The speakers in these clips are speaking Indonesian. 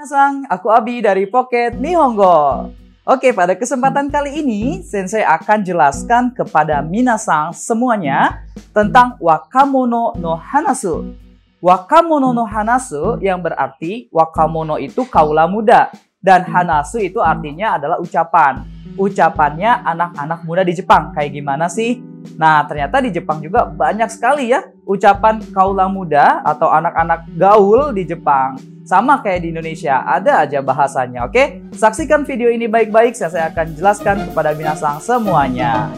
Minasang, aku Abi dari Pocket Nihongo. Oke, pada kesempatan kali ini, Sensei akan jelaskan kepada Minasang semuanya tentang Wakamono no Hanasu. Wakamono no Hanasu yang berarti Wakamono itu kaula muda dan Hanasu itu artinya adalah ucapan. Ucapannya anak-anak muda di Jepang. Kayak gimana sih? Nah, ternyata di Jepang juga banyak sekali ya ucapan kaula muda atau anak-anak gaul di Jepang. Sama kayak di Indonesia, ada aja bahasanya, oke? Saksikan video ini baik-baik, saya akan jelaskan kepada binasang semuanya.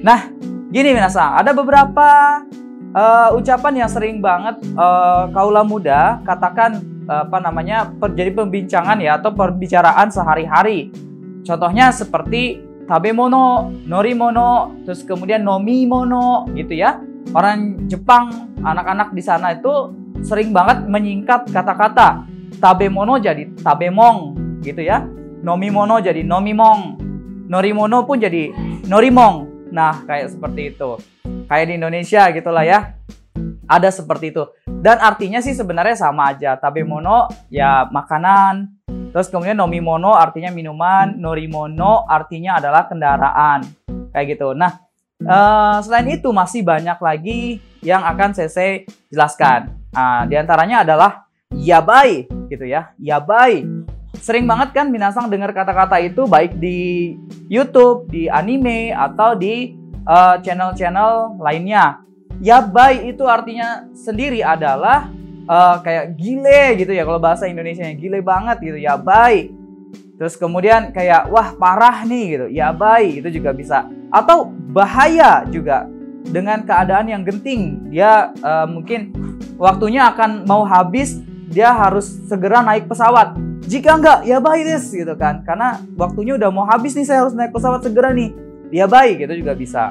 Nah, gini binasang, ada beberapa uh, ucapan yang sering banget uh, kaula muda katakan apa namanya terjadi pembincangan ya atau perbicaraan sehari-hari. Contohnya seperti tabemono, norimono, terus kemudian nomimono gitu ya. Orang Jepang, anak-anak di sana itu sering banget menyingkat kata-kata. Tabemono jadi tabemong gitu ya. Nomimono jadi nomimong. Norimono pun jadi norimong. Nah, kayak seperti itu. Kayak di Indonesia gitulah ya. Ada seperti itu. Dan artinya sih sebenarnya sama aja. Tabemono ya makanan. Terus kemudian nomimono artinya minuman, norimono artinya adalah kendaraan. Kayak gitu. Nah, uh, selain itu masih banyak lagi yang akan saya jelaskan. Nah, di antaranya adalah yabai gitu ya. Yabai. Sering banget kan binasang dengar kata-kata itu baik di YouTube, di anime atau di channel channel-channel lainnya. Yabai itu artinya sendiri adalah uh, kayak gile gitu ya kalau bahasa Indonesia gile banget gitu yabai. Terus kemudian kayak wah parah nih gitu, yabai itu juga bisa. Atau bahaya juga dengan keadaan yang genting. Dia uh, mungkin waktunya akan mau habis, dia harus segera naik pesawat. Jika enggak, ya baik des gitu kan. Karena waktunya udah mau habis nih, saya harus naik pesawat segera nih. Ya baik, gitu juga bisa.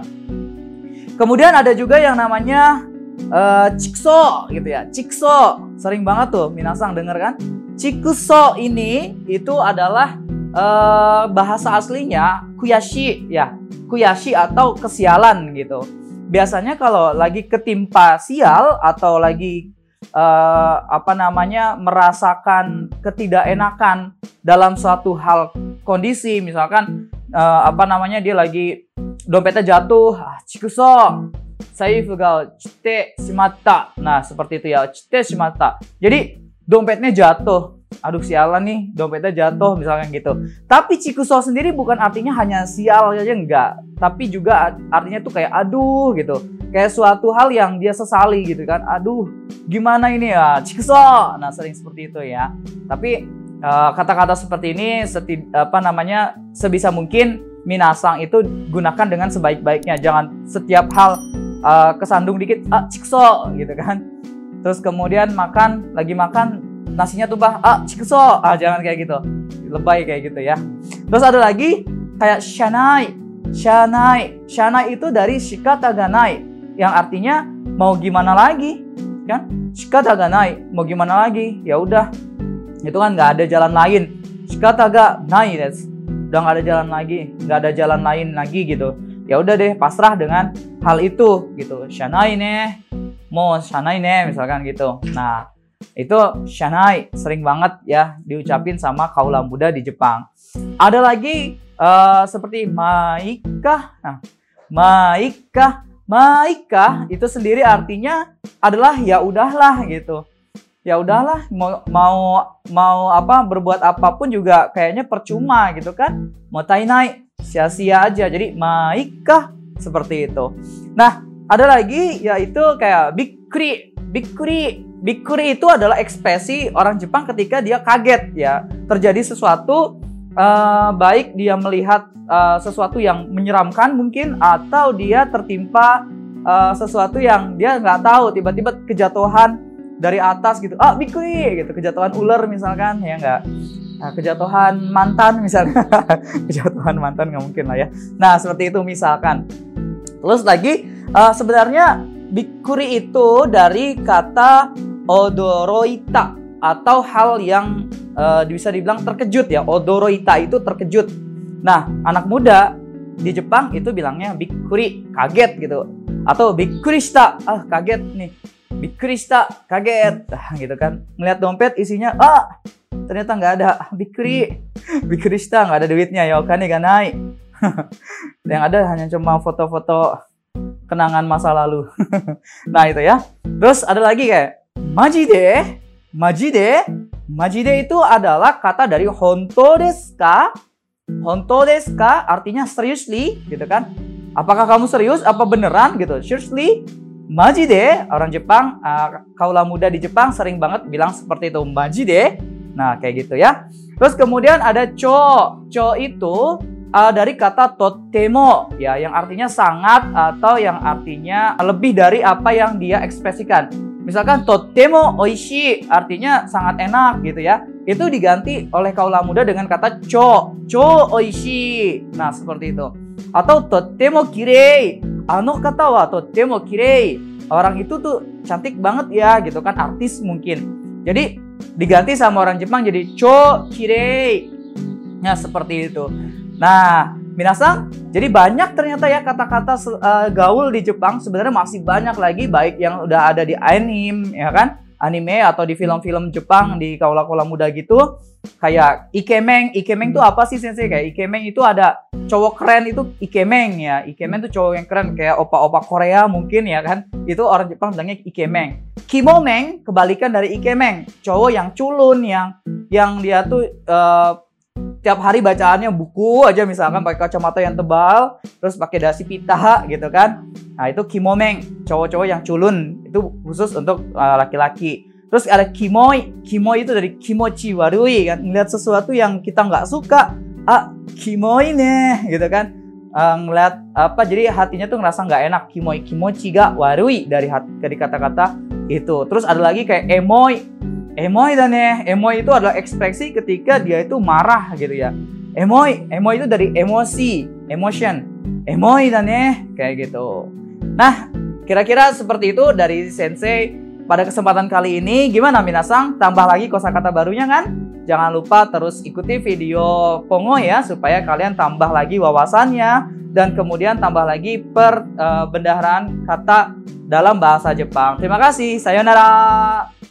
Kemudian ada juga yang namanya uh, cikso gitu ya. Cikso, sering banget tuh minasang denger kan. Cikso ini itu adalah uh, bahasa aslinya kuyashi ya. Kuyashi atau kesialan gitu biasanya kalau lagi ketimpa sial atau lagi uh, apa namanya merasakan ketidakenakan dalam suatu hal kondisi misalkan uh, apa namanya dia lagi dompetnya jatuh ah, cikuso saya fugal cite simata nah seperti itu ya cite simata jadi dompetnya jatuh aduh sialan nih dompetnya jatuh misalkan gitu. Tapi cikuso sendiri bukan artinya hanya sial aja enggak, tapi juga artinya tuh kayak aduh gitu. Kayak suatu hal yang dia sesali gitu kan. Aduh, gimana ini ya cikuso. Nah, sering seperti itu ya. Tapi eh, kata-kata uh, seperti ini seti, apa namanya sebisa mungkin minasang itu gunakan dengan sebaik-baiknya. Jangan setiap hal uh, kesandung dikit ah cikso gitu kan. Terus kemudian makan lagi makan nasinya tumpah ah cikuso ah jangan kayak gitu. Lebay kayak gitu ya. Terus ada lagi kayak shanai. Shanai. Shanai itu dari shikata ganai yang artinya mau gimana lagi kan? Shikata ganai mau gimana lagi? Ya udah. Itu kan nggak ada jalan lain. Shikata ga nai des udah nggak ada jalan lagi nggak ada jalan lain lagi gitu ya udah deh pasrah dengan hal itu gitu shanai nih mau shanai nih misalkan gitu nah itu shanai sering banget ya diucapin sama kaula muda di Jepang. Ada lagi uh, seperti maika. Nah, maika, maika itu sendiri artinya adalah ya udahlah gitu. Ya udahlah mau mau mau apa berbuat apa pun juga kayaknya percuma gitu kan. Mau tainai sia-sia aja. Jadi maika seperti itu. Nah, ada lagi yaitu kayak bikri, bikri Bikuri itu adalah ekspresi orang Jepang ketika dia kaget ya terjadi sesuatu uh, baik dia melihat uh, sesuatu yang menyeramkan mungkin atau dia tertimpa uh, sesuatu yang dia nggak tahu tiba-tiba kejatuhan dari atas gitu ah bikuri gitu kejatuhan ular misalkan ya nggak nah, kejatuhan mantan misalnya kejatuhan mantan nggak mungkin lah ya nah seperti itu misalkan terus lagi uh, sebenarnya bikuri itu dari kata odoroita atau hal yang uh, bisa dibilang terkejut ya. Odoroita itu terkejut. Nah, anak muda di Jepang itu bilangnya bikuri, kaget gitu. Atau bikurista, ah kaget nih. Bikrista kaget. Ah, gitu kan. Ngeliat dompet isinya ah ternyata nggak ada. Bikri. Bikrista nggak ada duitnya. Ya kan gak naik. Yang ada hanya cuma foto-foto kenangan masa lalu. Nah itu ya. Terus ada lagi kayak majide majide majide itu adalah kata dari honto desu ka honto desu ka artinya seriously gitu kan. Apakah kamu serius? Apa beneran? Gitu. Seriously majide orang Jepang uh, kaula muda di Jepang sering banget bilang seperti itu majide nah kayak gitu ya terus kemudian ada cho cho itu uh, dari kata totemo ya yang artinya sangat atau yang artinya lebih dari apa yang dia ekspresikan. Misalkan totemo oishi artinya sangat enak gitu ya. Itu diganti oleh kaula muda dengan kata cho, cho oishi. Nah, seperti itu. Atau totemo kirei. Ano wa totemo kirei. Orang itu tuh cantik banget ya gitu kan artis mungkin. Jadi diganti sama orang Jepang jadi cho kirei. Ya seperti itu. Nah, minasang, jadi banyak ternyata ya kata-kata uh, gaul di Jepang sebenarnya masih banyak lagi baik yang udah ada di anime ya kan? Anime atau di film-film Jepang di kaula-kaula muda gitu. Kayak ikemeng, ikemeng itu apa sih sensei? Kayak ikemeng itu ada cowok keren itu ikemeng ya. Ikemeng itu cowok yang keren kayak opa-opa Korea mungkin ya kan. Itu orang Jepang bilangnya ikemeng. Kimomeng kebalikan dari ikemeng, cowok yang culun yang yang dia tuh uh, tiap hari bacaannya buku aja misalkan pakai kacamata yang tebal, terus pakai dasi pita gitu kan. Nah, itu kimomeng, cowok-cowok yang culun. Itu khusus untuk uh, laki-laki. Terus ada kimoi, kimoi itu dari kimochi warui kan. Ngeliat sesuatu yang kita nggak suka, ah kimoi nih gitu kan. Uh, ngeliat apa jadi hatinya tuh ngerasa nggak enak kimoi kimochi ga warui dari hati dari kata-kata itu terus ada lagi kayak emoi Emoi dan ya, emoi itu adalah ekspresi ketika dia itu marah gitu ya. Emoi, emoi itu dari emosi, emotion. Emoi dan ya, kayak gitu. Nah, kira-kira seperti itu dari Sensei pada kesempatan kali ini. Gimana Minasang? Tambah lagi kosakata barunya kan? Jangan lupa terus ikuti video Pongo ya supaya kalian tambah lagi wawasannya dan kemudian tambah lagi per uh, kata dalam bahasa Jepang. Terima kasih. Sayonara.